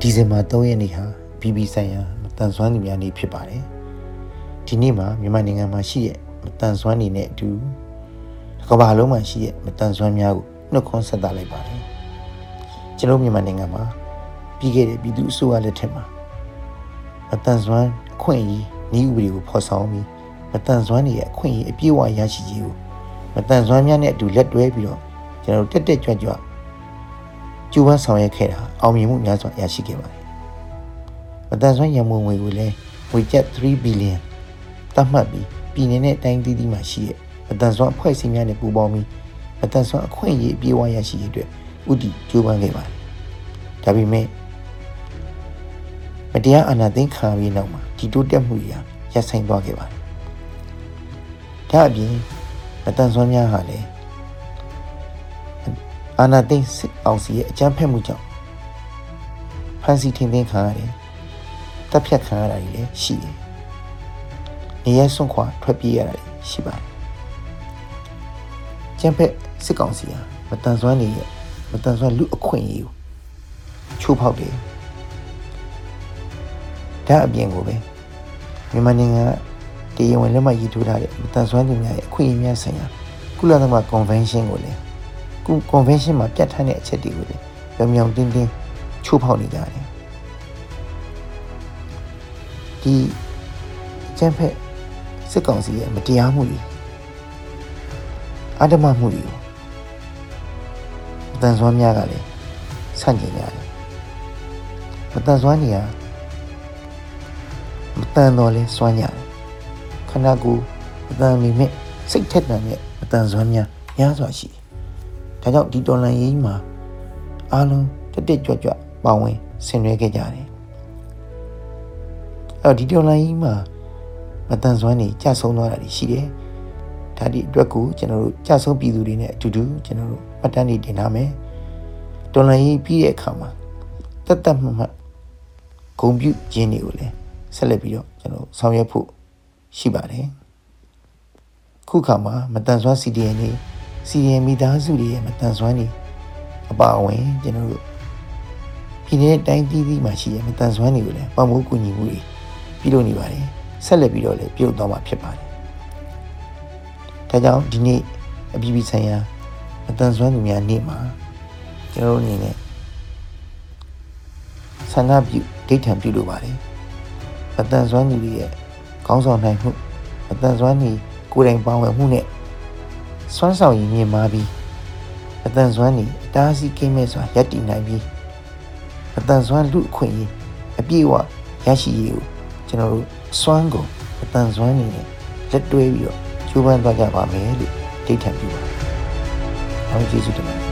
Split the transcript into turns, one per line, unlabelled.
ဒီဇင်ဘာ3ရက်နေ့ဟာ BB ဆိုင်ရာမတန်ဆွမ်းသူများနေ့ဖြစ်ပါတယ်ဒီနေ့မှာမြန်မာနိုင်ငံမှာရှိတဲ့မတန်ဆွမ်းနေတဲ့အတူကမ္ဘာလုံးမှာရှိတဲ့မတန်ဆွမ်းများကိုနှုတ်ခွန်းဆက်သလိုက်ပါတယ်ကျွန်တော်မြန်မာနိုင်ငံမှာပြီးခဲ့တဲ့ပြည်သူ့အစိုးရလက်ထက်မှာ မတန်ဆွမ်းအခွင့်အရေးနည်းဥပဒေကိုဖော်ဆောင်ပြီးမတန်ဆွမ်းတွေရဲ့အခွင့်အရေးအပြည့်အဝရရှိခြင်းကိုမတန်ဆွမ်းများနဲ့အတူလက်တွဲပြီးတော့ကျွန်တော်တို့တက်တက်ကြွကြွကျူးဝမ်းဆောင်ရွက်ခဲ့တာအောင်မြင်မှုများစွာရရှိခဲ့ပါတယ်။မတန်ဆွမ်းရန်ပုံငွေကိုလည်းငွေကျပ်3ဘီလီယံသတ်မှတ်ပြီးပြည်내နဲ့တိုင်းသီးသီးမှာရှိတဲ့မတန်ဆွမ်းအဖွဲ့အစည်းများနဲ့ပူးပေါင်းပြီးမတန်ဆွမ်းအခွင့်အရေးအပြည့်အဝရရှိရေးအတွက်ဥတီကြိုးပမ်းခဲ့ပါတယ်။ဒါပေမဲ့ မတရားအာဏာသိမ်းခံပြီးနောက်မှာဒီတိုးတက်မှုတွေဟာရပ်ဆိုင်းသွားခဲ့ပါတယ်။ဒါအပြင်မတန်ဆွမ်းများဟာလည်းအာနာသိန်းစစ်အောင်စီရဲ့အကြမ်းဖက်မှုကြောင့်ဖမ်းဆီးထိန်းသိမ်းခံရတယ်။တပ်ဖြတ်ခံရတာတွေလည်းရှိတယ်။နေရဲစွန့်ခွာထွက်ပြေးရတာတွေရှိပါတယ်။ကျမ်းဖက်စစ်ကောင်စီဟာမတန်ဆွမ်းနေရဲ့မတန်ဆွမ်းလူအခွင့်အရေးကိုချိုးဖောက်တယ်။ ဒါအပြင်ကိုပဲမြန်မာနိုင်ငံကတရားဝင်လက်မှတ်ရေးထိုးထားတဲ့မတန်ဆွမ်းသူများရဲ့အခွင့်အရေးများဆိုင်ရာကုလသမဂ္ဂကွန်ဗင်းရှင်းကိုလည်းကု convention မှာပြဋ္ဌာန်းတဲ့အချက်တွေကိုလည်းပြောင်ပြောင်တင်းတင်းချိုးဖောက်နေကြတယ်ဒီကျန်းဖက်စစ်ကောင်စီရဲ့မတရားမှုတွေအဓမ္မမှုတွေကိုအတန်ဆွမ်းများကလည်းဆန့်ကျင်ကြတယ်မတန်ဆွမ်းနေရ မတန်တော်လဲစွမ်းကြတယ်ခန္ဓာကိုယ်အတန်မိမဲ့စိတ်ထက်တန်တဲ့မတန်ဆွမ်းများများစွာရှိတယ်ဒါကြောင့်ဒီတော်လန်ရေးမှာအားလုံးတက်တက်ကြွကြွပါဝင်ဆင်နွှဲခဲ့ကြတယ်။အဲဒီတော်လန်ရေးမှာမတန်ဆွမ်းနေကြဆုံးသွားတာရှိတယ်။ဒါဒီအတွက်ကိုကျွန်တော်တို့ကြဆုံးပြည်သူတွေနဲ့အတူတူကျွန်တော်တို့မှတ်တမ်းတွေတင်ထားမယ်။တော်လန်ရေးပြီးတဲ့အခါမှာတက်တက်မှတ်မှတ်ဂုံပြုခြင်းတွေကိုလည်း ဆက်လက်ပြီးတော့ကျွန်တော်ဆောင်ရွက်ဖို့ရှိပါတယ်။ခုခါမှာမတန်ဆွမ်း CDN တွေစီရင်မိသားစုတွေရဲ့မတန်ဆွမ်းနေအပါအဝင်ကျွန်တော်တို့ပြည်내တိုင်းပြည်ပြည်မှာရှိတဲ့မတန်ဆွမ်းတွေကိုလည်းပံ့ပိုးကူညီမှုတွေပြုလုပ်နေပါတယ်ဆက်လက်ပြီးတော့လည်းပြုလုပ်သွားမှာဖြစ်ပါတယ်ဒါကြောင့်ဒီနေ့အပြည်ပြည်ဆိုင်ရာမတန်ဆွမ်းသူများနေ့မှာကျွန်တော်တို့အနေနဲ့ဆန္ဒပြုဒိဋ္ဌံပြုလုပ်ပါတယ် မတန်ဆွမ်းသူတွေရဲ့ခေါင်းဆောင်နိုင်မှုမတန်ဆွမ်းနေကိုယ်တိုင်ပါဝင်မှုနဲ့စွမ်းဆောင်ရည်မြင့်မားပြီးအတန်စွမ်းနေအတားအဆီးကင်းမဲ့စွာရပ်တည်နိုင်ပြီးအတန်စွမ်းလူအခွင့်အရေးအပြည့်အဝရရှိရေးကိုကျွန်တော်တို့စွမ်းကုန်အတန်စွမ်းနေနဲ့လက်တွဲပြီးတော့ကျိုးပန်းသွားကြပါမယ်လို့ဒိဋ္ဌံပြုပါတယ်။အားလုံးကျေးဇူးတင်ပါတယ်